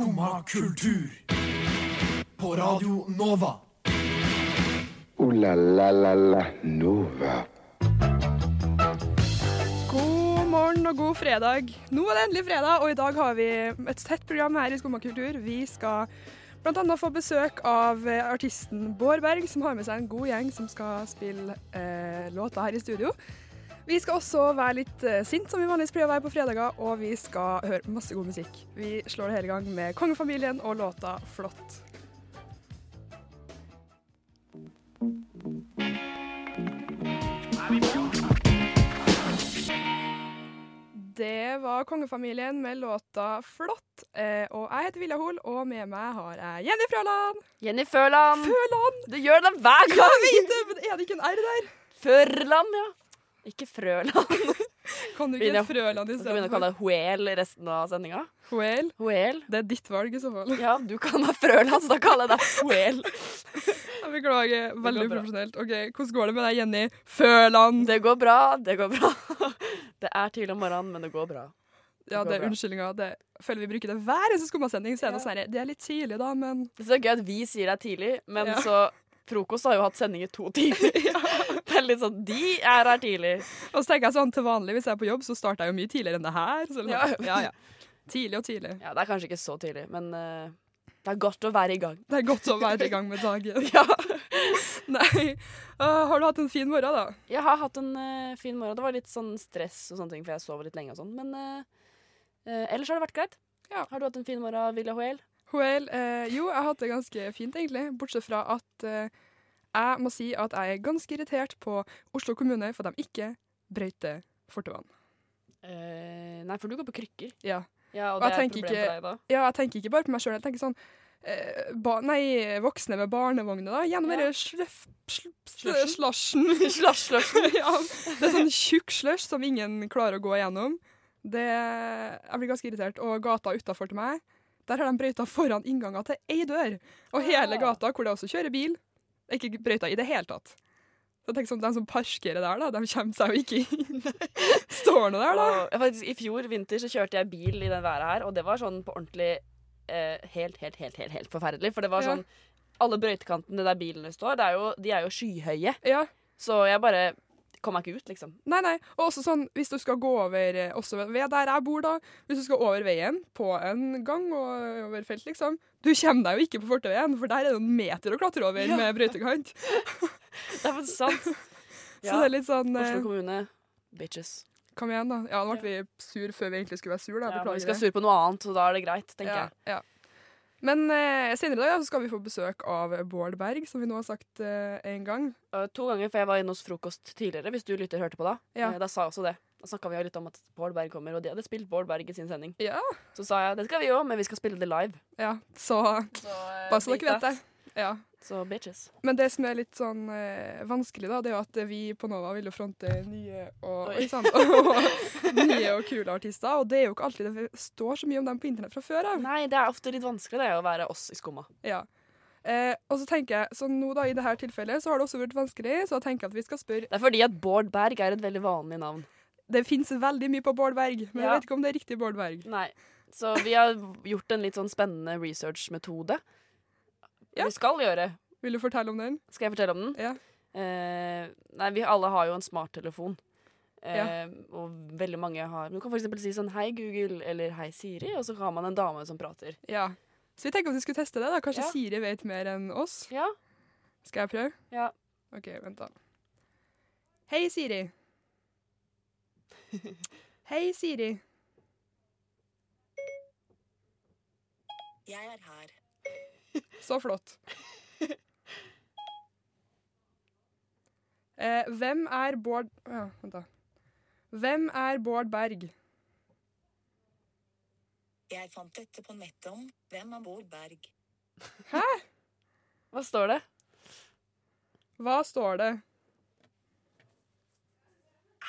Skumma kultur. På Radio Nova. O-la-la-la-la Nova. God morgen og god fredag. Nå er det endelig fredag, og i dag har vi et tett program her i Skumma kultur. Vi skal bl.a. få besøk av eh, artisten Bård Berg, som har med seg en god gjeng som skal spille eh, låter her i studio. Vi skal også være litt eh, sint, som vi vanligvis pleier å være på fredager, og vi skal høre masse god musikk. Vi slår det hele i gang med Kongefamilien og låta 'Flott'. Det var kongefamilien med låta 'Flott'. Eh, og jeg heter Vilja Hol, og med meg har jeg Jenny Frøland. Jenny Førland. Førland! Du gjør det hver gang! Jeg vet det, men er det ikke en R der? Førland, ja. Ikke Frøland. Kan du ikke Begynner- Frøland i Du skal begynne å kalle deg Hoel resten av sendinga. Huel? Huel? Det er ditt valg i så fall. Ja, du kan ha Frøland, så da kaller jeg deg Huel. Jeg beklager. Veldig uprofesjonelt. Ok, Hvordan går det med deg, Jenny Føland. Det går bra, det går bra. Det er tidlig om morgenen, men det går bra. Ja, går det er unnskyldninga. Det føler vi bruker det hver eneste skummasending. Det Ja. det er litt tidlig, da, men Det er så gøy at vi sier det er tidlig, men Ja. så Frokost har jo hatt sendinger to timer. Det er litt sånn De er her tidlig. Og så tenker jeg sånn til vanlig, hvis jeg er på jobb, så starter jeg jo mye tidligere enn det her. Så Ja. liksom, ja, ja. Tidlig og tidlig. Ja, det er kanskje ikke så tidlig, men uh, det er godt å være i gang. Det er godt å være i gang med dagen. Ja. Nei. Uh, har du hatt en fin morgen, da? Jeg har hatt en uh, fin morgen. Det var litt sånn stress og sånne ting, for jeg sov litt lenge og sånn. Men eh, ellers har det vært greit. Ja. Har du hatt en fin morgen, Vilja Hoel? Hoel, eh, jo, jeg har hatt det ganske fint, egentlig. Bortsett fra at eh, jeg må si at jeg er ganske irritert på Oslo kommune for at de ikke brøyter fortauene. Eh, nei, for du går på krykker. Ja. Ja, Og det er et problem ikke- for deg da. ja, jeg tenker ikke bare på meg sjøl. Jeg tenker sånn eh, ba, Nei, voksne med barnevogner, da. Gjennom Ja. denne? Slasjen. Slash. ja, det er sånn tjukk slush som ingen klarer å gå igjennom. Det, jeg blir ganske irritert. Og gata utafor til meg, der har de brøyta foran innganger til ei dør. Og hele Ah. gata, hvor det også kjører bil, er ikke brøyta i det hele tatt. Så tenk sånn, De som parkerer der, da, de kommer seg jo ikke inn. Står nå der, da. Og, faktisk, I fjor vinter så kjørte jeg bil i den været her, og det var sånn på ordentlig eh, helt, helt, helt, helt, helt forferdelig. For det var Ja. sånn Alle brøytekantene der bilene står, det er jo, de er jo skyhøye. Ja, Så jeg bare kom jeg ikke ut, liksom. Nei, nei. Og også sånn, hvis du skal gå over eh, også ved der jeg bor, da. Hvis du skal over veien på en gang og over felt, liksom. Du kommer deg jo ikke på fortauet, for der er det en meter å klatre over Ja. med brøytekant. Det er faktisk sant. Så det er litt sånn Oslo eh, kommune, bitches. Kom igjen, da. Ja, nå ble vi sur før vi egentlig skulle være sur, da. Ja, vi skal sur på noe annet, så da er det greit, tenker Ja, jeg. ja. Men eh, senere i dag ja, så skal vi få besøk av Bård Berg, som vi nå har sagt eh, en gang. Uh, to ganger, for jeg var inne hos frokost tidligere, hvis du lytter hørte på da. Ja. Eh, da sa jeg også det. Da snakka vi litt om at Bård Berg kommer, og de hadde spilt Bård Berg i sin sending. Ja. Så sa jeg det skal vi òg, men vi skal spille det live. ja. Så Så, eh, bare så dere vet det. Ja. Så bitches. Men det som er litt sånn eh, vanskelig, da, det er jo at vi på Nova vil jo fronte nye og, oi, og nye og kule artister, og det er jo ikke alltid det står så mye om dem på internett fra før av. Nei, det er ofte litt vanskelig det å være oss i skumma. Ja. Eh, og så tenker jeg, så nå da i dette tilfellet så har det også vært vanskelig, så jeg tenker at vi skal spørre Det er fordi at Bård Berg er et veldig vanlig navn. Det fins veldig mye på Bård Berg, men jeg vet ikke om det er riktig Bård Berg. Nei. Så vi har gjort en litt sånn spennende researchmetode. Ja. Vi skal gjøre. Vil du fortelle om den? Skal jeg fortelle om den? Ja. Eh, nei, vi alle har jo en smarttelefon. Eh, Ja. Og veldig mange har Du kan f.eks. si sånn Hei, Google, eller Hei, Siri, og så har man en dame som prater. Ja. Så vi tenker at vi skulle teste det. da. Kanskje Ja. Siri vet mer enn oss. Ja. Skal jeg prøve? Ja. OK, vent, da. Hei, Siri. Hei, Siri. Jeg er her. Så flott. Eh, hvem er Bård ja, Vent, da. Hvem er Bård Berg? Jeg fant dette på nettet om hvem er Bård Berg. Hæ? Hva står det? Hva står det?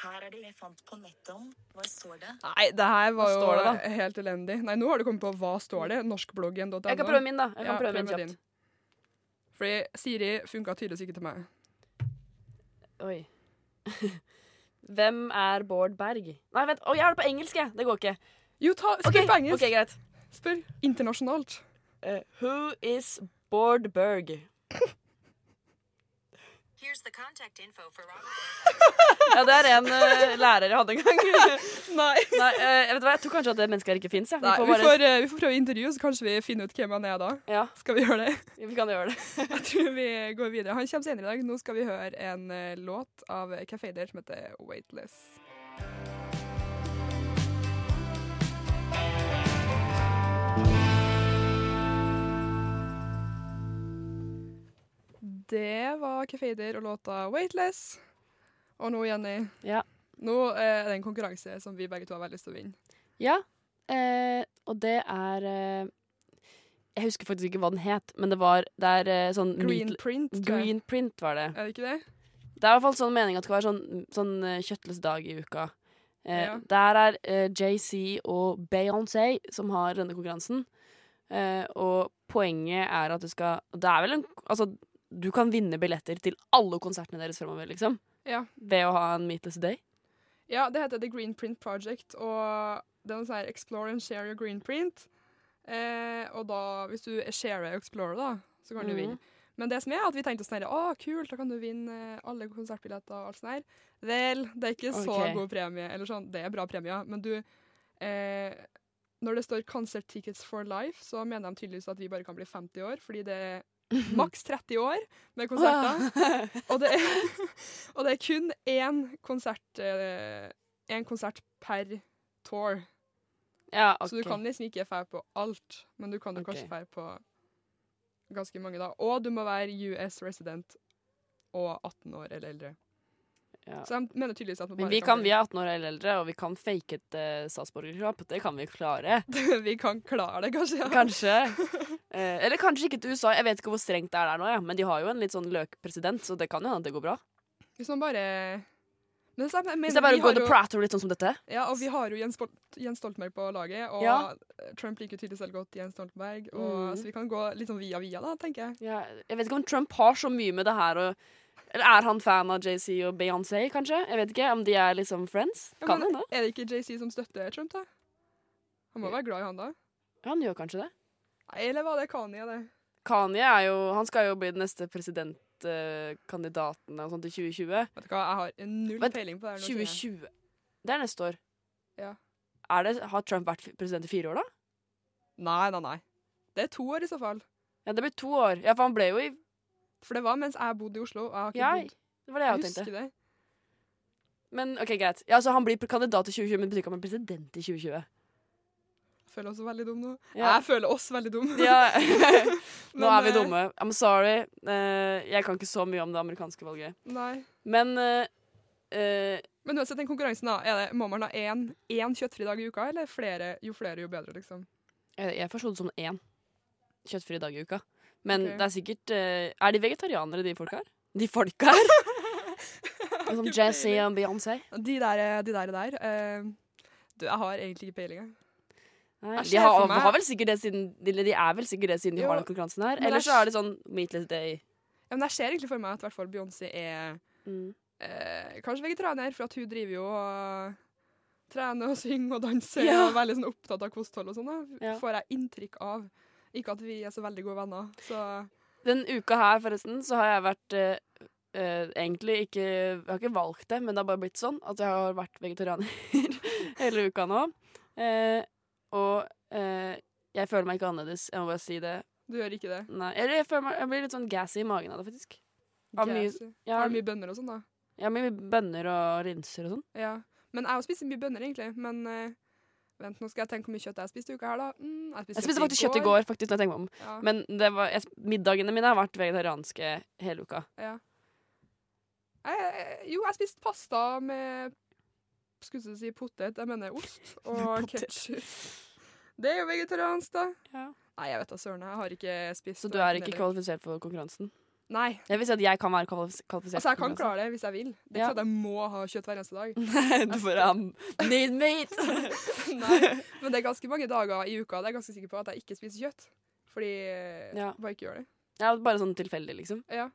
Her er det jeg fant på nettet om. Hva står det? Nei, det her var jo det, helt elendig. Nei, nå har du kommet på hva står det? Norskbloggen.no. Jeg kan prøve min, da. Jeg kan Ja, prøve min kjapt. Fordi Siri funka tydeligvis ikke til meg. Oi. Hvem er Bård Berg? Nei, vent. Å, jeg har det på engelsk, jeg. Det går ikke. Jo, ta, spør okay. på engelsk. ok, greit. Spør internasjonalt. Uh, who is Bård Berg? Ja, det er en uh, lærer jeg hadde en gang. Nei. Nei, uh, jeg vet hva, jeg tror kanskje at det mennesket her ikke fins. Ja. Vi vi, får bare får, uh, vi får prøve å intervjue, så kanskje vi finner ut hvem han er da. Ja, Skal vi gjøre det? vi kan gjøre det. Jeg tror vi går videre. Han kommer senere i dag. Nå skal vi høre en låt av Café Del som heter Weightless. Det var Caféder og låta Weightless. Og nå, Jenny, Ja. nå eh, er det en konkurranse som vi begge to har veldig lyst til å vinne. Ja, eh, og det er eh, Jeg husker faktisk ikke hva den het, men det var det er eh, sånn Green print. Green print var det. Er det ikke det? Det er i hvert fall sånn mening at det skal være sånn, sånn eh, kjøttløs dag i uka. Eh, Ja. Der er JC og Beyoncé som har denne konkurransen. Eh, og poenget er at du skal Det er vel en Altså, du kan vinne billetter til alle konsertene deres fremover, liksom. Ja. Ved å ha en Meatless Day. Ja, det heter The Green Print Project, og det er noe sånn her Explore and share your green print. Eh, og da, hvis du sharer og explorer, da, så kan du Mhm. vinne. Men det som er at vi tenkte sånn å kult, da kan du vinne alle konsertbilletter og alt sånt her. Vel, det er ikke så okay. god premie, eller sånn, det er bra premie, men du, eh, når det står concert tickets for life, så mener de tydeligvis at vi bare kan bli 50 år, fordi det er maks 30 år med konserter. Og det er, og det er kun én konsert, én en konsert per tour. ja, okay. Så du kan liksom ikke dra på alt, men du kan jo okay. kanskje dra på ganske mange da. Og du må være US resident og 18 år eller eldre. ja. Så de mener tydeligvis at man Men vi, kan, vi er 18 år eller eldre, og vi kan fake et uh, statsborgerskap. Det kan vi klare. vi kan klare det, kanskje. Ja. Kanskje. Eh, eller kanskje ikke til USA. Jeg vet ikke hvor strengt det er der nå, ja. men de har jo en litt sånn løkpresident, så det kan jo hende at det går bra. Hvis man bare men, så, men, Hvis det er bare går the prater litt sånn som dette. Ja, og vi har jo Jens, Jens Stoltenberg på laget, og Ja. Trump liker tydelig selv godt Jens Stoltenberg, og, Mm. så vi kan gå litt sånn via via, da, tenker jeg. Ja, jeg vet ikke om Trump har så mye med det her å Eller er han fan av JC og Beyoncé, kanskje? Jeg vet ikke om de er liksom friends. Ja, Kan hende. Er det ikke JC som støtter Trump, da? Han må være glad i han, da? Ja, han gjør kanskje det. Eller var det Kanye, det? Kanye er jo Han skal jo bli den neste presidentkandidaten og sånt i 2020. Vet du hva, jeg har null Vent, peiling på det her. nå, 2020. Det er neste år. Ja. Er det, har Trump vært president i fire år, da? Nei, nei, nei. Det er to år i så fall. Ja, det blir to år. Ja, for han ble jo i For det var mens jeg bodde i Oslo. og Jeg har ikke Ja, bodd. det var det jeg Jeg tenkte. husker det. Men OK, greit. Ja, så han blir kandidat i 2020, men det betyr ikke han blir president i 2020. Føler oss veldig dumme nå. Ja. Jeg føler oss veldig dumme. Ja. Nå Men, er vi eh, dumme. I'm sorry. Eh, jeg kan ikke så mye om det amerikanske valget. Nei. Men uh, eh, Men uansett, den konkurransen, da. Er det, må man ha én, én kjøttfri dag i uka, eller flere? Jo flere, jo bedre, liksom. jeg, jeg forsto det som én kjøttfri dag i uka. Men okay. det er sikkert Er de vegetarianere, de folka her? De folka her? Som Jazzy og Beyoncé? De der, de der, der Du, jeg har egentlig ikke peiling. jeg. Nei, De har, har vel sikkert det siden de, de er vel sikkert det siden de Jo, har den konkurransen her. Eller så er det sånn Meatless Day. Ja, men jeg ser egentlig for meg at hvert fall Beyoncé er Mm. eh, kanskje vegetarianer, for at hun driver jo og trener og synger og danser Ja. og er veldig sånn opptatt av kosthold og sånn. Ja. Får jeg inntrykk av. Ikke at vi er så veldig gode venner. Så Den uka her, forresten, så har jeg vært eh, eh, egentlig ikke Jeg har ikke valgt det, men det har bare blitt sånn at jeg har vært vegetarianer hele uka nå. Eh, og eh, jeg føler meg ikke annerledes. Jeg må bare si det. du gjør ikke det. Nei, eller jeg, føler meg, jeg blir litt sånn gassy i magen av det, faktisk. Av Gassy. mye- Har har, du mye bønner og sånn, da? jeg har mye bønner og linser og sånn. Ja. Men jeg har spist mye bønner, egentlig. Men eh, vent, nå skal jeg tenke hvor mye kjøtt jeg har spist i uka her, da. Mm, jeg Jeg spiste faktisk kjøtt i går, faktisk, når jeg tenker meg om. Ja. Men det var, jeg, middagene mine har vært vegetarianske hele uka. ja. Jeg, jeg- jo, jeg spiste pasta med skulle du si potet, jeg mener ost og ketsjup. Det er jo vegetariansk, da. Ja. Nei, jeg vet da søren. Jeg har ikke spist Så du er ikke kvalifisert for konkurransen? Nei. Jeg vil si at jeg kan være kvalifisert. Altså, jeg kan klare det hvis jeg vil. Det er ikke sånn at jeg må ha kjøtt hver eneste dag. Nei, du bare um, need meat! Nei. Men det er ganske mange dager i uka det er jeg ganske sikker på at jeg ikke spiser kjøtt. Fordi Ja. jeg bare ikke gjør det. ja, bare sånn tilfeldig, liksom. Ja.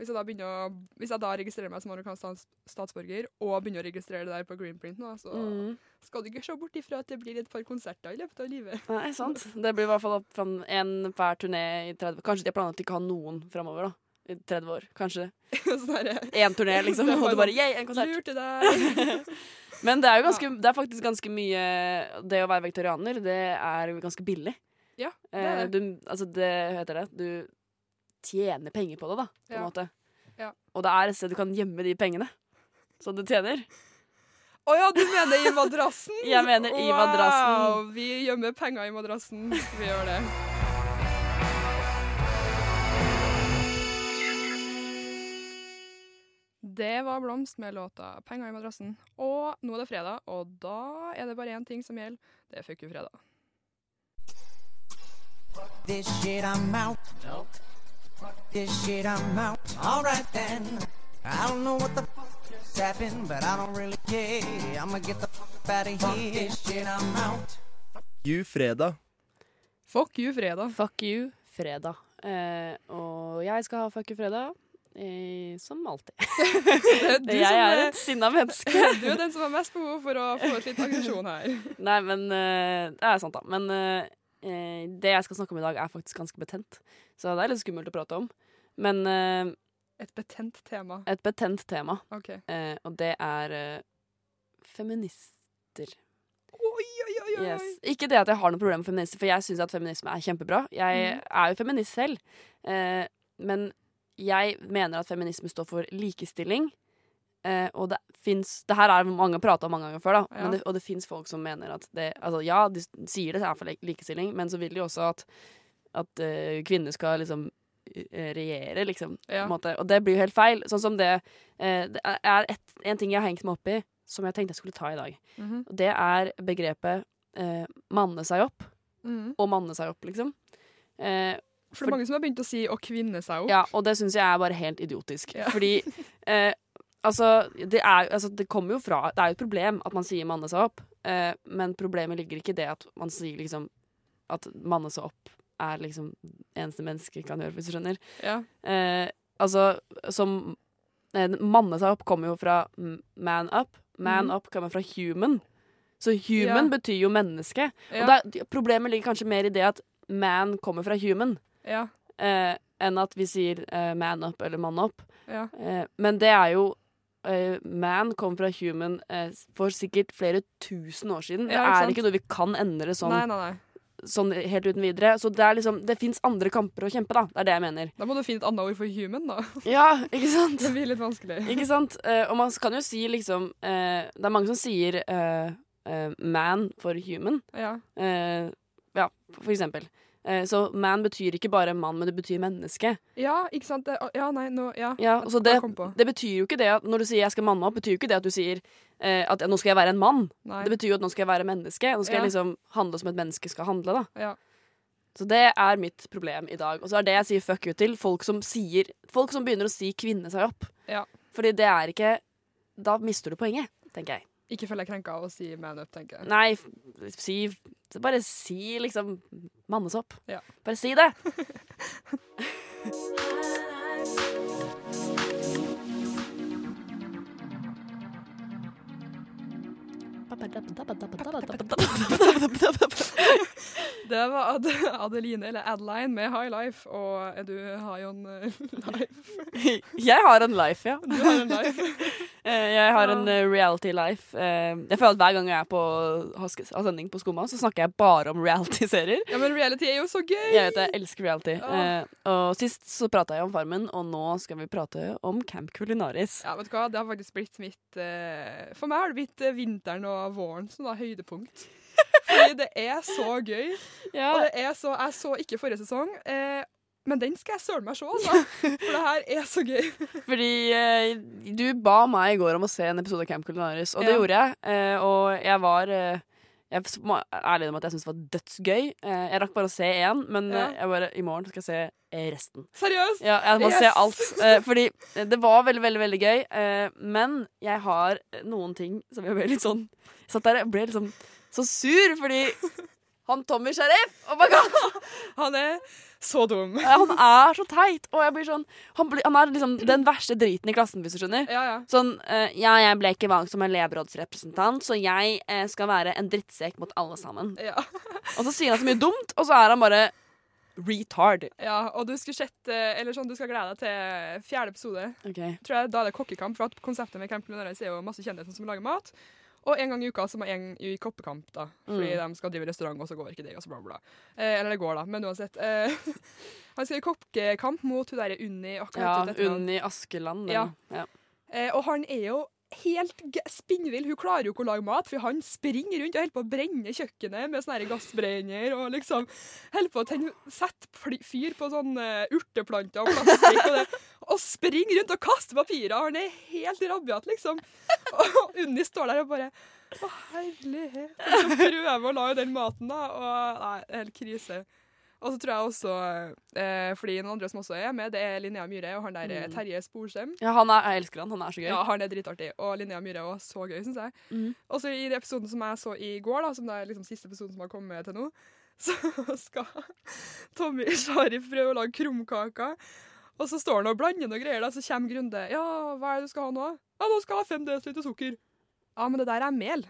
Hvis jeg da, begynner hvis jeg da registrerer meg som amerikansk statsborger og begynner å registrere det der på Greenprint nå, så Mm. skal du ikke se bort ifra at det blir et par konserter i løpet av livet. Nei, sant. Det blir i hvert fall opp fra en hver turné i 30 Kanskje de har planlagt ikke å ha noen framover, da. I 30 år. Kanskje. sånn Én turné, liksom. Og du bare bare yeah, en konsert. Lurte deg. Men det er jo ganske, det er faktisk ganske mye Det å være vegetarianer, det er ganske billig. Ja, det Eh, er det. du, altså det heter det. Du tjener penger på det, da, på en Ja. måte. Ja. Og det er et sted du kan gjemme de pengene som du tjener. Å ja, du mener i madrassen? Jeg mener i madrassen. Vi gjemmer penger i madrassen. Vi gjør det. Det var Blomst med låta 'Penger i madrassen'. Og nå er det fredag, og da er det bare én ting som gjelder. Det er Fuck you fredag. This shit, I'm out. This shit, I'm out. Alright then. I don't know what the fuck just happened, but I don't really care. I'ma get the fuck out of here. This shit, I'm out. You fredag. Fuck you fredag. Fuck you, fredag. Eh, og jeg skal ha fuck you, fredag. Eh, som alltid. Det er du jeg som er er- et sinna menneske. Du er den som har mest behov for å få ut litt aggresjon her. Nei, men eh, Det er sant, da. Men eh, eh, det jeg skal snakke om i dag, er faktisk ganske betent. Så det er litt skummelt å prate om. Men eh, Et betent tema. et betent tema, OK. eh, og det er eh, feminister. Oi, oi, oi, oi. Yes. Ikke det at jeg har noe problem med feminister, for jeg syns at feminisme er kjempebra. Jeg Mm. er jo feminist selv. Eh, men jeg mener at feminisme står for likestilling. Eh, og det fins Det her er mange har prata om mange ganger før, da. Ja. Men det, og det fins folk som mener at det Altså ja, de sier det er for lik- likestilling, men så vil de også at, at uh, kvinner skal liksom eh, regjere, liksom. På Ja. Og det blir jo helt feil. Sånn som det eh, Det er et, en ting jeg har hengt meg opp i, som jeg tenkte jeg skulle ta i dag. Mhm. Og det er begrepet eh, manne seg opp. Mhm. Og manne seg opp, liksom. Eh, For det er mange som har begynt å si 'å kvinne seg opp'. ja, og det syns jeg er bare helt idiotisk. Ja. Fordi eh, altså det, er, altså det kommer jo fra Det er jo et problem at man sier manne seg opp, eh, men problemet ligger ikke i det at man sier liksom at manne seg opp er liksom eneste menneske kan gjøre, hvis du skjønner. Ja. Eh, altså, som eh, Manne seg opp kommer jo fra man up. Man mm. up kommer fra human. Så human Ja. betyr jo menneske. Ja. Og det er, problemet ligger kanskje mer i det at man kommer fra human, ja. eh, enn at vi sier eh, man up eller mann up. ja. Eh, men det er jo Man kom fra human eh, for sikkert flere tusen år siden. Ja, det er ikke noe vi kan endre sånn, Nei, nei, nei. sånn helt uten videre. Så det er liksom Det fins andre kamper å kjempe, da. Det er det jeg mener. Da må du finne et annet ord for human, da. Ja, ikke sant? Det blir litt vanskelig. Ikke sant? Uh, og man kan jo si liksom uh, Det er mange som sier uh, eh, man for human. Ja. Eh, ja, for eksempel. Eh, så man betyr ikke bare mann, men det betyr menneske. ja, ikke sant? Det, ja, nei, nå Ja. Ja, så det, det betyr jo ikke det at når du sier 'jeg skal manne opp', betyr jo ikke det at du sier eh, at nå skal jeg være en mann. Nei. Det betyr jo at nå skal jeg være menneske. Nå skal Ja. jeg liksom handle som et menneske skal handle, da. Ja. Så det er mitt problem i dag. Og så er det jeg sier fuck you til folk som sier Folk som begynner å si 'kvinne seg opp'. Ja. Fordi det er ikke Da mister du poenget, tenker jeg. Ikke føl deg krenka å si man up, tenker jeg. Nei, si Bare si liksom mannesopp. Ja. Bare si det. Det var Ad Adeline, eller Adeline, med High Life, og du har jo en eh, life. Jeg har en life, ja. Du har en life. Eh, Jeg har en eh, reality life. Eh, Jeg føler at Hver gang jeg er på har sending på Skumma, så snakker jeg bare om reality-serier. Ja, men reality er jo så gøy! Jeg vet jeg elsker reality. Ja. Og Sist så prata jeg om Farmen, og nå skal vi prate om Camp Culinaris. Ja, vet du hva? Det har faktisk blitt mitt For meg har det blitt vinteren og våren som da høydepunkt. Fordi det er så gøy. Ja, Og det er så, jeg så ikke forrige sesong, eh, men den skal jeg søren meg se, altså. For det her er så gøy. fordi eh, du ba meg i går om å se en episode av Camp Culinaris, og det Ja. gjorde jeg. Eh, og jeg var eh, Jeg må ærlig om at jeg syntes det var dødsgøy. Eh, jeg rakk bare å se én, men Ja. eh, jeg bare, i morgen skal jeg se eh, resten. Seriøst. Ja, jeg må Yes! se alt. Fordi det var veldig, veldig veldig gøy. Eh, men jeg har noen ting som jeg ble litt sånn Jeg satt der og ble liksom så sur fordi han Tommy Sheriff Oh my god! Han er Så dum. Han er så teit. Og jeg blir sånn Han, blir, han er liksom den verste driten i klassen, hvis du skjønner. Ja, ja. Sånn eh, Ja, jeg ble ikke valgt som elevrådsrepresentant, så jeg eh, skal være en drittsekk mot alle sammen. ja. Og så sier han så mye dumt, og så er han bare retard. Ja, og du skal sett, eh, eller sånn, du skal glede deg til fjerde episode. Okay. Tror jeg Da er det kokkekamp, for at konseptet med Camp Culinaris er jo masse kjendiser som lager mat. Og en gang i uka så må en i koppekamp, da. Fordi de skal drive restaurant, og så går ikke det, og så bla, bla. Eh, eller det går, da, men uansett. Eh, han skal i koppekamp mot hun derre Unni. Akkurat Ja. Unni Askeland. Ja. ja. Eh, og han er jo helt spinnvill. Hun klarer jo ikke å lage mat, for han springer rundt og holder på å brenne kjøkkenet med sånne gassbrenner og liksom holder på å sette fyr på sånne urteplanter og plastikk og det. Og springer rundt og kaster papirer. Han er helt rabiat, liksom. Og Unni står der og bare Å, herlighet. Og så prøver å lage den maten, da. Og nei, helt krise. Og så tror jeg også, eh, fordi noen andre som også er med, det er Linnea Myhre og han der mm. Terje Sporsem. ja, han er, jeg elsker han. Han er så gøy. Ja, han er dritartig. Og Linnea Myhre også så gøy, syns jeg. Mm. Og så i den episoden som jeg så i går, da, som det er liksom siste episoden som har kommet til nå, så skal Tommy Sharif prøve å lage krumkaker. Og så står han og blander noe greier, da, så kommer Grunde. Ja, hva er det du skal ha nå? Ja, nå skal jeg ha fem dl sukker. Ja, men det der er mel.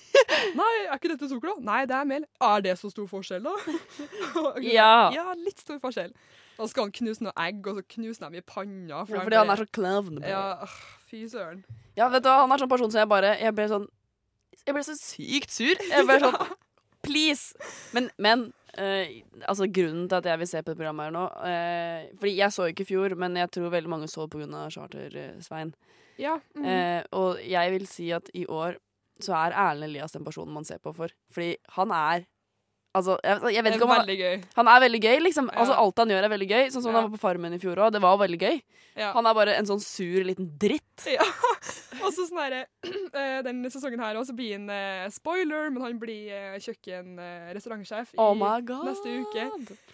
Nei, er ikke dette sukker, da? Nei, det er mel. Er det så stor forskjell, da? Ja. Ja, litt stor forskjell. Og så skal han knuse noe egg, og så knuser de i panna. Ja, fordi han er så klovn. Ja, fy søren. Ja, vet du han er sånn person som jeg bare Jeg ble sånn Jeg ble så sykt sur. Jeg ble sånn Please! Men, men eh, altså grunnen til at jeg vil se på det programmet her nå uh, Fordi jeg så ikke i fjor, men jeg tror veldig mange så av Charter-Svein. Ja. Mm -hmm. uh, og jeg vil si at i år så er Erlend Elias den personen man ser på for. Fordi han er Altså, jeg, jeg vet ikke om han, han er veldig gøy, liksom. Ja. Altså, alt han gjør, er veldig gøy. Sånn som Ja. han var på Farmen i fjor òg. Det var veldig gøy. Ja. Han er bare en sånn sur liten dritt. Ja. Og så sånn herre Den Denne sesongen her også blir han eh, spoiler, men han blir kjøkkenrestaurantsjef kjøkken-restaurantsjef Oh my neste uke.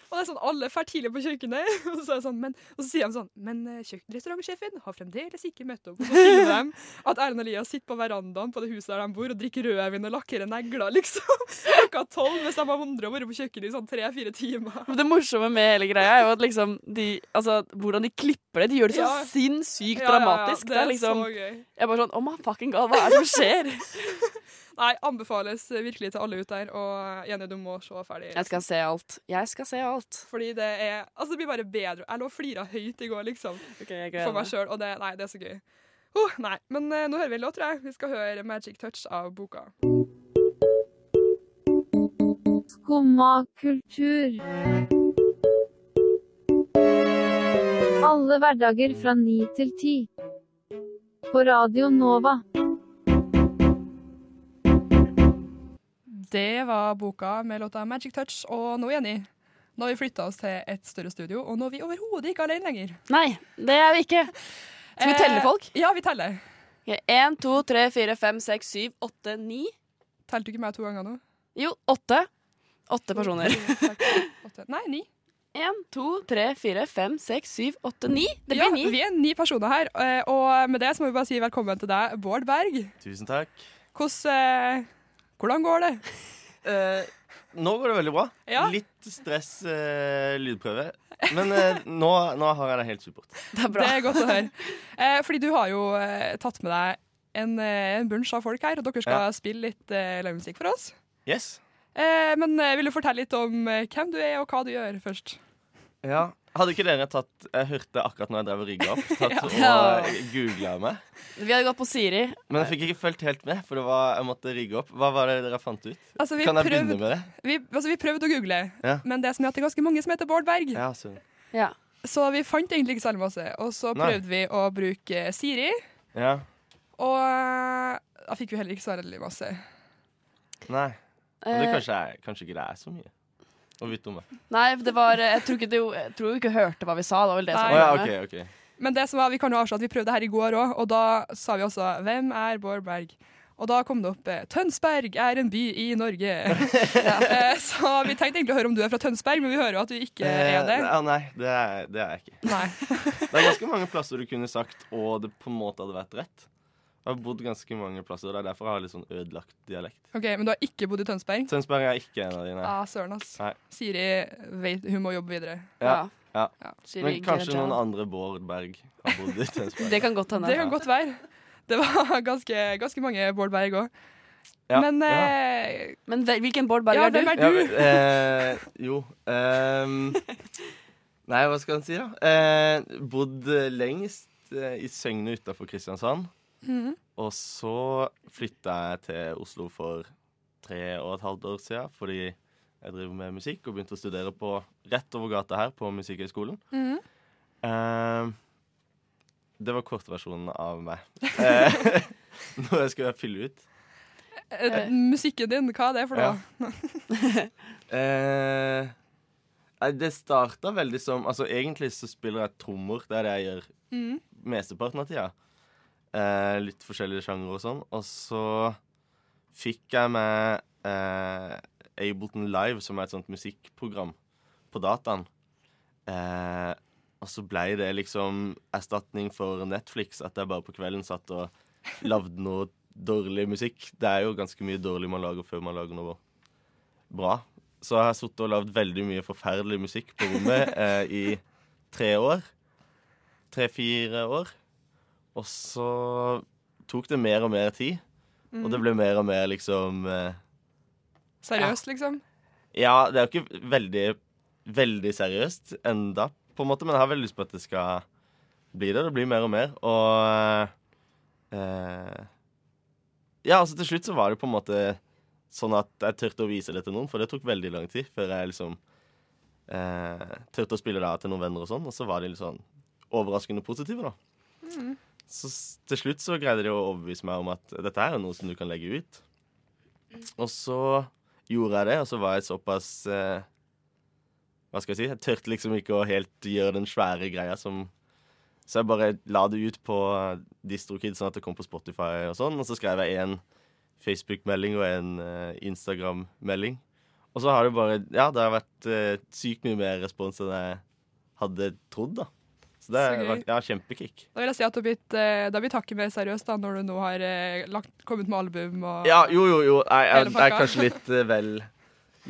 Og det er sånn, alle drar tidlig på kjøkkenet, og så, er sånn, men, og så sier de sånn Men eh, restaurantsjefen har fremdeles ikke møtt opp. Og så sier de at Erlend Elias sitter på verandaen på det huset der de bor, og drikker rødvin og lakkerer negler, liksom. Klokka tolv, hvis de har vandret og vært på kjøkkenet i sånn tre-fire timer. Men Det morsomme med hele greia er jo at liksom de, altså, hvordan de klipper det. De gjør det så Ja. sinnssykt Ja, ja, dramatisk. det er liksom, så gøy. jeg er bare sånn Oh my fucking god, hva er det som skjer? Nei, anbefales virkelig til alle ut der, og Jenny, du må se ferdig. jeg skal se alt. Jeg skal se alt. Fordi det er Altså, det blir bare bedre. Jeg lå og flira høyt i går, liksom, Okay, jeg for meg sjøl, og det Nei, det er så gøy. Oh, nei, men uh, nå hører vi en låt, tror jeg. Vi skal høre 'Magic Touch' av boka. Skumma kultur. Alle hverdager fra ni til ti. På Radio Nova. Det var boka med låta 'Magic Touch', og nå, Jenny, nå har vi flytta oss til et større studio, og nå er vi overhodet ikke alene lenger. Nei, det er vi ikke. Skal vi Eh, telle folk? Ja, vi teller. Én, to, tre, fire, fem, seks, syv, åtte, ni. Telte du ikke meg to ganger nå? Jo, åtte. Åtte personer. Nei, ni. Én, to, tre, fire, fem, seks, syv, åtte, ni. Det ja, blir ni. Vi er ni personer her, eh, og med det så må vi bare si velkommen til deg, Bård Berg. Tusen takk. Hvordan, eh, hvordan går det? Eh, nå går det veldig bra. Ja. Litt stress eh, lydprøve. Men eh, nå, nå har jeg det helt supert. Det er bra. Det er godt å høre. Eh, fordi du har jo eh, tatt med deg en, en bunch av folk her, og dere skal Ja. spille litt eh, livemusikk for oss. Yes. Eh, men eh, vil du fortelle litt om eh, hvem du er, og hva du gjør, først? Ja. Hadde ikke dere tatt Jeg hørte akkurat når jeg drev og rygga opp, tatt Ja. og googla meg. Vi hadde gått på Siri. Men jeg fikk ikke fulgt helt med, for det var, jeg måtte rigge opp. Hva var det dere fant ut? Altså, Kan jeg begynne med det? vi, altså, vi prøvde å google, Ja. men det som er at det er ganske mange som heter Bård Berg. Ja, så. Ja. Så vi fant egentlig ikke særlig masse. Og så Nei. prøvde vi å bruke Siri, ja. og da fikk vi heller ikke så veldig masse. Nei. Og det Eh, kanskje, er, kanskje ikke det er så mye å vite om det. nei, det var Jeg tror ikke du, jeg tror ikke hørte hva vi sa. Det var vel det som var ja, okay, OK. ok Men det som var, vi kan jo avsløre at vi prøvde her i går òg, og da sa vi også 'Hvem er Bård Berg?' Og da kom det opp eh, 'Tønsberg er en by i Norge'. ja. Så vi tenkte egentlig å høre om du er fra Tønsberg, men vi hører jo at du ikke er det. Eh, ja, nei, det er, det er jeg ikke. Nei. Det er ganske mange plasser du kunne sagt og det på en måte hadde vært rett. Jeg har bodd ganske mange plasser, og det er derfor jeg har litt sånn ødelagt dialekt. OK, men du har ikke bodd i Tønsberg? Tønsberg er ikke en av dine. Ah, søren, ass. Nei. Siri vet hun må jobbe videre. Ja. ja. Ja. Siri Men kanskje noen andre Bård Berg har bodd i Tønsberg. Det kan godt hende. Det kan godt være. Det var ganske, ganske mange Bård Berg òg. Ja, Men ja. eh, Men hvilken Bård Berg Ja, er du? hvem er Ja, du? men, eh, jo ehm, Nei, hva skal en si, da? Eh, bodd lengst eh, i Søgne utafor Kristiansand. Mhm. Og så flytta jeg til Oslo for tre og et halvt år siden fordi jeg driver med musikk og begynte å studere på rett over gata her på Musikkhøgskolen. Mm. Uh, det var kortversjonen av meg. Eh, Noe jeg skulle fylle ut. eh, musikken din, hva er det for noe? Ja. Eh, nei, det starta veldig som Altså, egentlig så spiller jeg trommer. Det er det jeg gjør mm. mesteparten av tida. Eh, litt forskjellige sjangere og sånn. Og så fikk jeg med eh, Ableton Live, som er et sånt musikkprogram, på dataen. Eh, og så blei det liksom erstatning for Netflix, at jeg bare på kvelden satt og lagde noe dårlig musikk. Det er jo ganske mye dårlig man lager før man lager noe bra. Så jeg har sittet og lagd veldig mye forferdelig musikk på rommet eh, i tre år. Tre-fire år. Og så tok det mer og mer tid. Og det ble mer og mer liksom eh, Seriøst, liksom? Ja, det er jo ikke veldig, veldig seriøst enda, på en måte, men jeg har veldig lyst på at det skal bli det. Det blir mer og mer. Og eh, Ja, altså til slutt så var det på en måte sånn at jeg turte å vise det til noen, for det tok veldig lang tid før jeg liksom eh, turte å spille det av til noen venner og sånn, og så var de litt sånn overraskende positive, da. Så til slutt så greide de å overbevise meg om at dette er jo noe som du kan legge ut. Og så gjorde jeg det, og så var jeg såpass eh, Hva skal jeg si? Jeg tørte liksom ikke å helt gjøre den svære greia som Så jeg bare la det ut på DistroKid, sånn at det kom på Spotify og sånn. Og så skrev jeg en Facebook-melding og en eh, Instagram-melding. Og så har det bare Ja, det har vært eh, sykt mye mer respons enn jeg hadde trodd, da. Så det Så har gøy. ja, kjempekick. Da vil jeg si at du har blitt, eh, har blitt hakket mer seriøst da, når du nå har eh, lagt, kommet med album og Ja, jo, jo, jo. Jeg, er kanskje litt eh, vel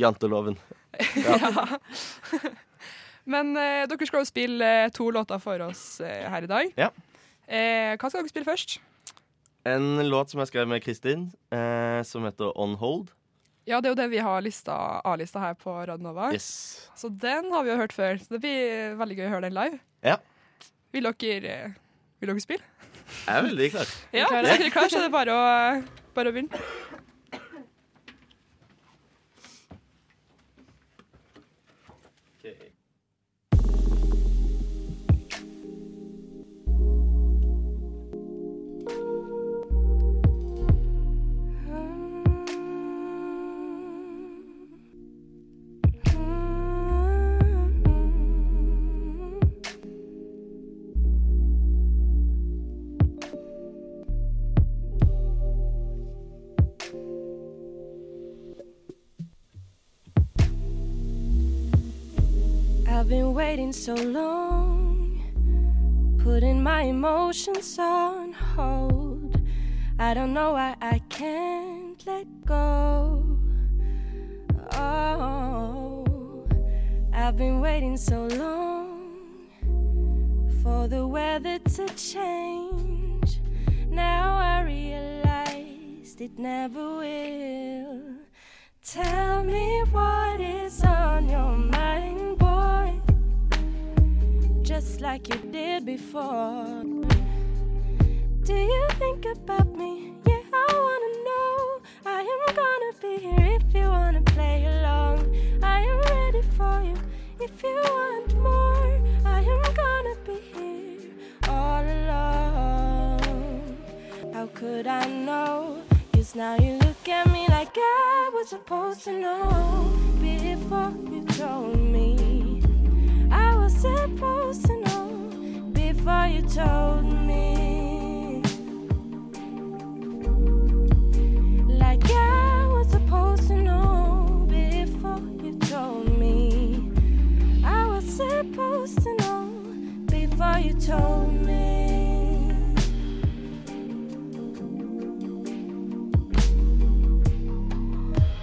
janteloven. Ja. Men eh, dere skal jo spille to låter for oss eh, her i dag. Ja. Eh, hva skal dere spille først? En låt som jeg skrev med Kristin, eh, som heter On Hold. Ja, det er jo det vi har lista, A-lista her på Radnova. Yes. Så den har vi jo hørt før. Så det blir veldig gøy å høre den live. Ja. Vil dere, eh, vil dere spille? Jeg er veldig klar. Ja, hvis dere er klare, så er det bare å, bare å begynne. I've been waiting so long, putting my emotions on hold. I don't know why I can't let go. Oh, I've been waiting so long for the weather to change. Now I realized it never will. Tell me what is on your mind, Just like you did before. Do you think about me? Yeah, I wanna know. I am gonna be here if you wanna play along. I am ready for you if you want more. I am gonna be here all along. How could I know? Cause now you look at me like I was supposed to know before you told me. Supposed to know before you told me. Like I was supposed to know before you told me. I was supposed to know before you told me.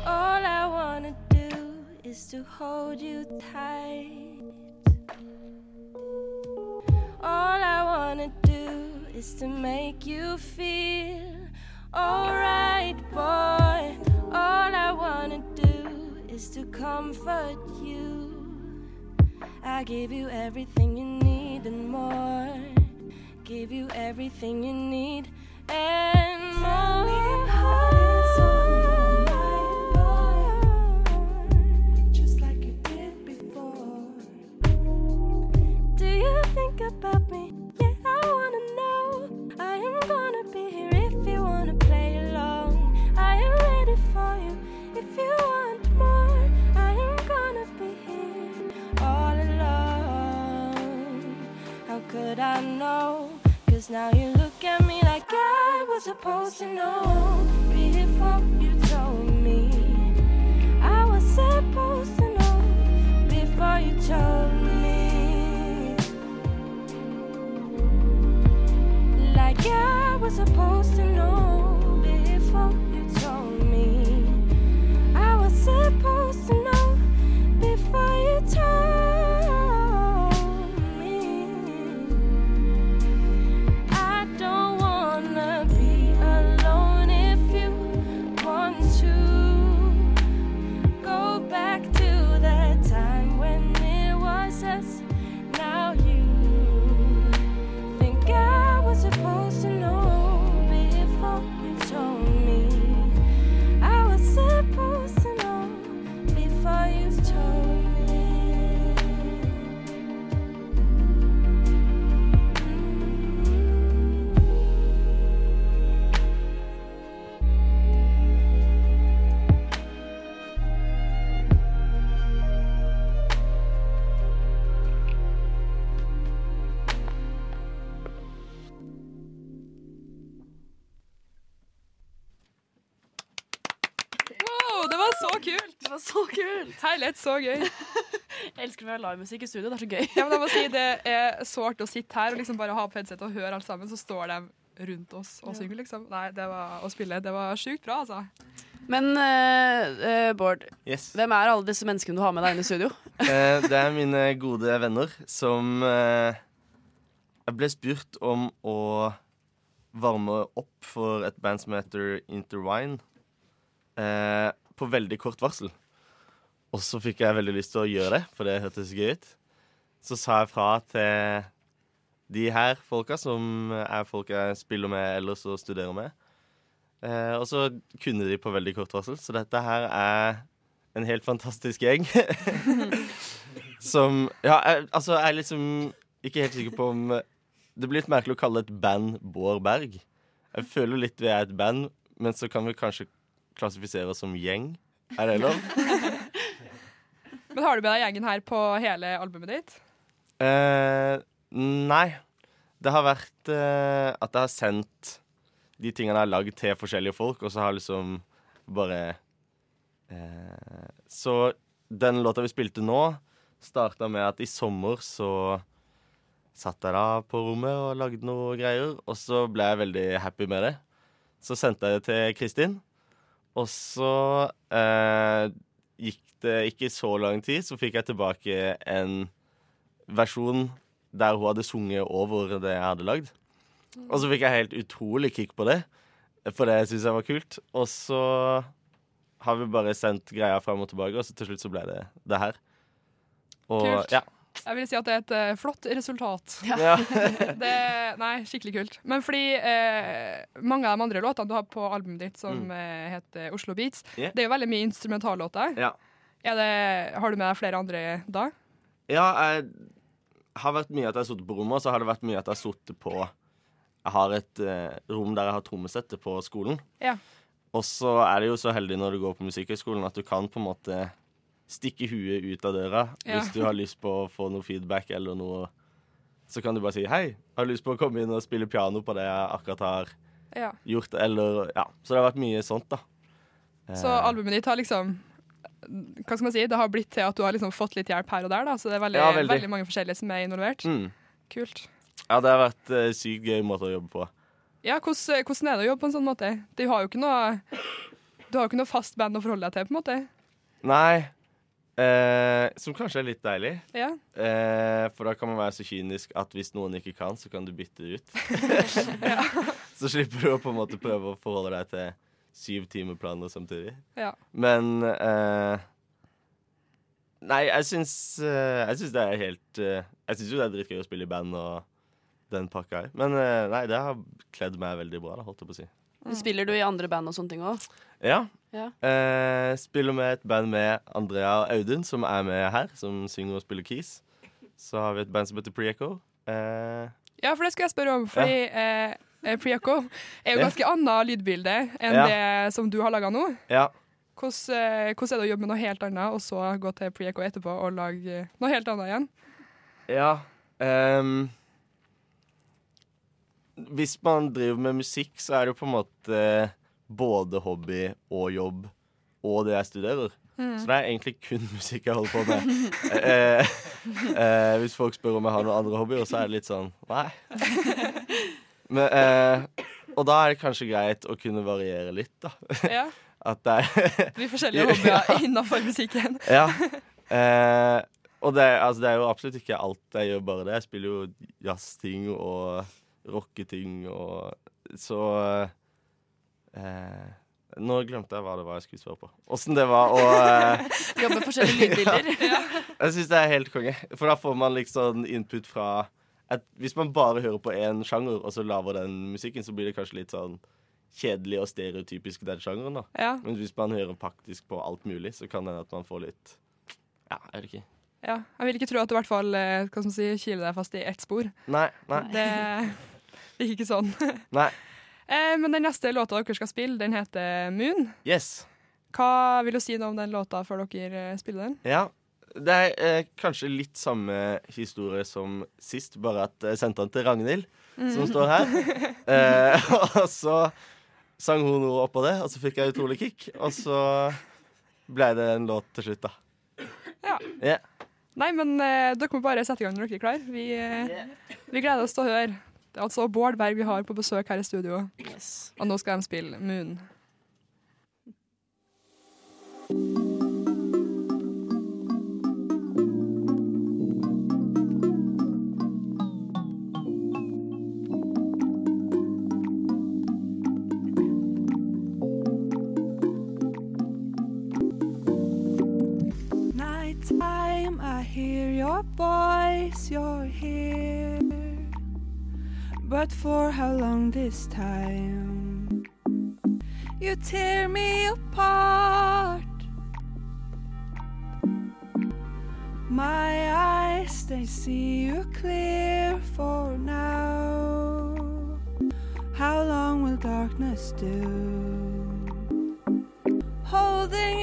All I wanna do is to hold you tight. Is to make you feel alright, boy. All I wanna do is to comfort you. I give you everything you need and more. Give you everything you need and more. Could I know? Cause now you look at me like I was supposed to know before you told me. I was supposed to know before you told me. Like I was supposed to know before Herlighet, så gøy. Jeg elsker når være livemusikk i studio. Det er så gøy. Ja, men jeg må si Det er så artig å sitte her og liksom bare ha på headset og høre alt sammen, så står de rundt oss og synger, liksom. Nei, det var å spille. Det var sjukt bra, altså. Men uh, eh, Bård, Yes. hvem er alle disse menneskene du har med deg inn i studio? Eh, det er mine gode venner som eh, Jeg ble spurt om å varme opp for et band som heter Interwine. Eh, på veldig kort varsel. Og så fikk jeg veldig lyst til å gjøre det, for det hørtes gøy ut. Så sa jeg fra til de her folka, som er folk jeg spiller med ellers og studerer med. Eh, og så kunne de på veldig kort varsel. Så dette her er en helt fantastisk gjeng. som Ja, jeg, altså, jeg er liksom ikke helt sikker på om Det blir litt merkelig å kalle et band Bård Berg. Jeg føler litt vi er et band, men så kan vi kanskje klassifisere oss som gjeng. Er det lov? Men har du med deg gjengen her på hele albumet ditt? Uh, nei. Det har vært uh, at jeg har sendt de tingene jeg har lagd til forskjellige folk, og så har liksom bare uh, Så den låta vi spilte nå, starta med at i sommer så satt jeg da på rommet og lagde noe greier, og så ble jeg veldig happy med det. Så sendte jeg det til Kristin, og så eh, gikk det ikke så lang tid, så fikk jeg tilbake en versjon der hun hadde sunget over det jeg hadde lagd. Og så fikk jeg helt utrolig kick på det, for det syns jeg var kult. Og så har vi bare sendt greia fram og tilbake, og så til slutt så ble det det her. Og Kult. ja. Jeg vil si at det er et uh, flott resultat. Ja. det, nei, skikkelig kult. Men fordi eh, mange av de andre låtene du har på albumet ditt, som Mm. eh, heter Oslo Beats, Yeah. det er jo veldig mye instrumentallåter. Ja. Er det, har du med deg flere andre da? Ja, jeg har vært mye at jeg har sittet på rommet, og så har det vært mye at jeg har sittet på Jeg har et eh, rom der jeg har trommesettet på skolen. Ja. Og så er det jo så heldig når du går på Musikkhøgskolen at du kan på en måte stikke huet ut av døra Ja. hvis du har lyst på å få noe feedback eller noe. Så kan du bare si 'hei, har du lyst på å komme inn og spille piano på det jeg akkurat har Ja. gjort', eller Ja. Så det har vært mye sånt, da. Så Eh, albumet ditt har liksom Hva skal man si? Det har blitt til at du har liksom fått litt hjelp her og der, da. Så det er veldig, Ja, veldig. veldig mange forskjellige som er involvert. mm. Kult. Ja, det har vært uh, sykt gøy måte å jobbe på. Ja, hvordan, hvordan er det å jobbe på en sånn måte? Du har jo ikke noe Du har jo ikke noe fast band å forholde deg til, på en måte. Nei. Eh, som kanskje er litt deilig. Ja. Eh, for da kan man være så kynisk at hvis noen ikke kan, så kan du bytte det ut. Så slipper du å på en måte prøve å forholde deg til syv timeplaner samtidig. Ja. Men eh, Nei, jeg syns, eh, jeg syns det er helt eh, Jeg syns jo det er dritgøy å spille i band og den pakka her. Men eh, nei, det har kledd meg veldig bra, da, holdt jeg på å si. Spiller du i andre band og sånne ting òg? Ja. Ja. Eh, spiller med et band med Andrea og Audun, som er med her, som synger og spiller keys. Så har vi et band som heter Pre-Echo. Eh, Ja, for det skal jeg spørre om, fordi eh, eh, Priako er jo Ja. ganske annet lydbilde enn Ja. det som du har laga nå. ja. Hvordan, eh, hvordan er det å jobbe med noe helt annet, og så gå til Priako etterpå og lage eh, noe helt annet igjen? Ja. ehm, hvis man driver med musikk, så er det jo på en måte både hobby og jobb og det jeg studerer. Mm. Så det er egentlig kun musikk jeg holder på med. Eh, eh, hvis folk spør om jeg har noen andre hobbyer, så er det litt sånn nei. Men, eh, og da er det kanskje greit å kunne variere litt, da. Ja. At det er De forskjellige hobbyer innenfor musikken. Ja. Eh, og det, altså, det er jo absolutt ikke alt jeg gjør bare det. Jeg spiller jo jazzting og rocketing og Så eh, Nå glemte jeg hva det var jeg skulle svare på. Åssen det var å eh, Jobbe forskjellige lydbilder. Jeg syns det er helt konge. For da får man liksom input fra at Hvis man bare hører på én sjanger, og så lager den musikken, så blir det kanskje litt sånn kjedelig og stereotypisk den sjangeren. da Ja. Men hvis man hører faktisk på alt mulig, så kan det hende at man får litt Ja, jeg vet ikke. Ja. Jeg vil ikke tro at du i hvert fall eh, si, kiler deg fast i ett spor. Nei. nei. Det det gikk ikke sånn. Nei. Eh, men den neste låta dere skal spille, den heter Moon. Yes. Hva vil du si noe om den låta før dere eh, spiller den? Ja. Det er eh, kanskje litt samme historie som sist, bare at jeg sendte den til Ragnhild, som står her. Eh, og så sang hun noe oppå det, og så fikk jeg utrolig kick. Og så ble det en låt til slutt, da. Ja. Ja. Nei, men eh, dere må bare sette i gang når dere er klar. Vi, eh, vi gleder oss til å høre. Det er altså Bård Berg vi har på besøk her i studio, Yes. og nå skal de spille Moon. Nighttime, I hear your voice, you're here. But for how long this time? You tear me apart. My eyes, they see you clear for now. How long will darkness do? holding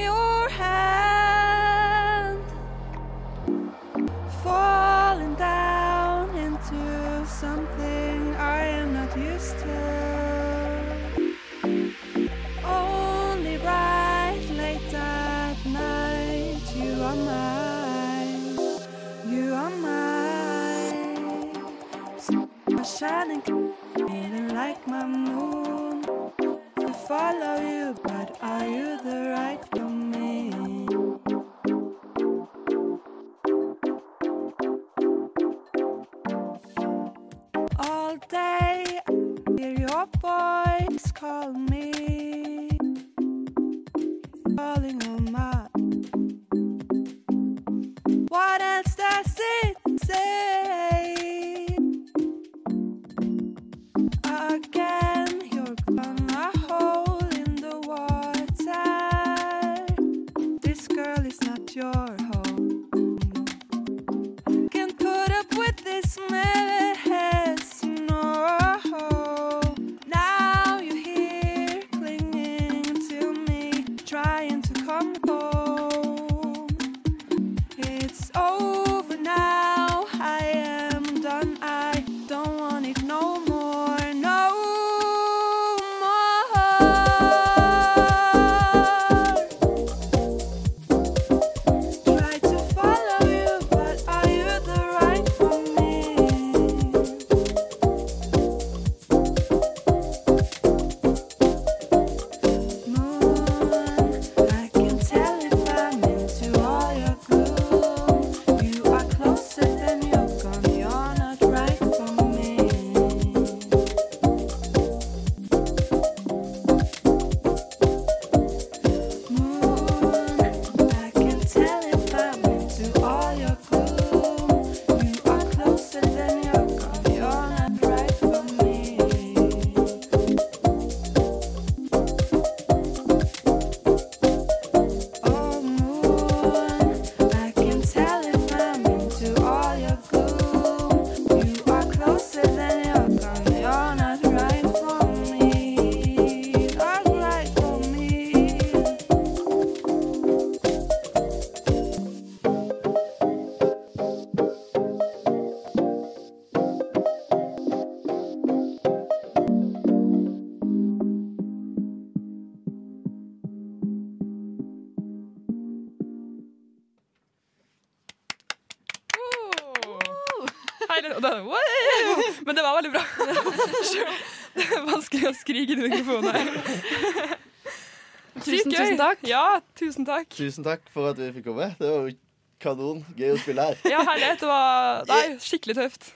takk. Ja, tusen takk. Tusen takk for at vi fikk komme. Det var jo kanon. Gøy å spille her. Ja, herlighet. Det var nei, skikkelig tøft.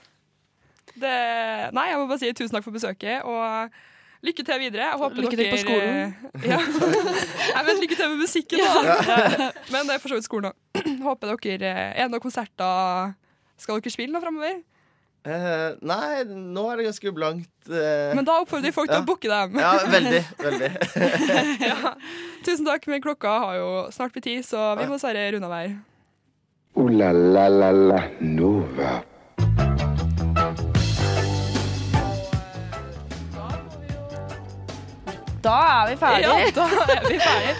Det, nei, jeg må bare si tusen takk for besøket, og lykke til videre. Jeg håper Lykke til på skolen. Ja. Jeg vet, lykke til med musikken, da. Men det er for så vidt skolen òg. Håper dere Er det noen konserter Skal dere spille noe framover? Eh, nei, nå er det ganske blankt. Uh, Men da oppfordrer vi folk til Ja. å booke dem. Ja, veldig. Veldig. ja. Tusen takk, men klokka har jo snart blitt ti, så vi må dessverre runde av her. Ooh la la la la Nova. Da er vi ferdige. Ja, da er vi ferdige.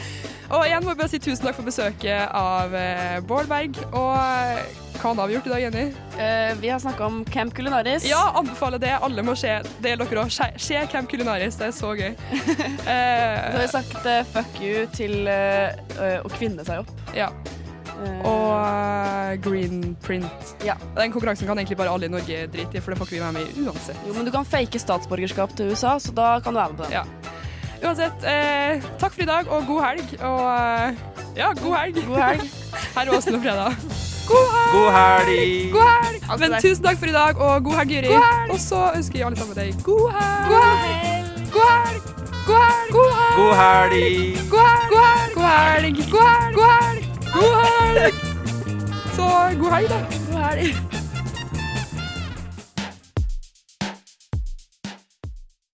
Og igjen må vi bare si tusen takk for besøket av eh, Bård Berg. Og hva har vi gjort i dag, Jenny? Uh, vi har snakka om Camp Culinaris. Ja, anbefaler det. Alle må se. Det er dere òg. Se, Camp Culinaris. Det er så gøy. Så har vi sagt uh, fuck you til eh, å kvinne seg opp. ja. Og green print. Ja. Den konkurransen kan egentlig bare alle i Norge drite i, for det får ikke vi være med i uansett. jo, men du kan fake statsborgerskap til USA, så da kan du være med på den. Ja. Uansett, eh, takk for i dag, og god helg. Og ja, god helg. God helg. Her er Åsen og Fredag. God helg! God helg! God helg! Men tusen takk for i dag, og god helg, Juri. Og så ønsker jeg alle sammen deg. God helg! God helg! God helg! God helg! God helg! God helg! God helg! God helg! God helg! God helg! Så god helg, da. God helg.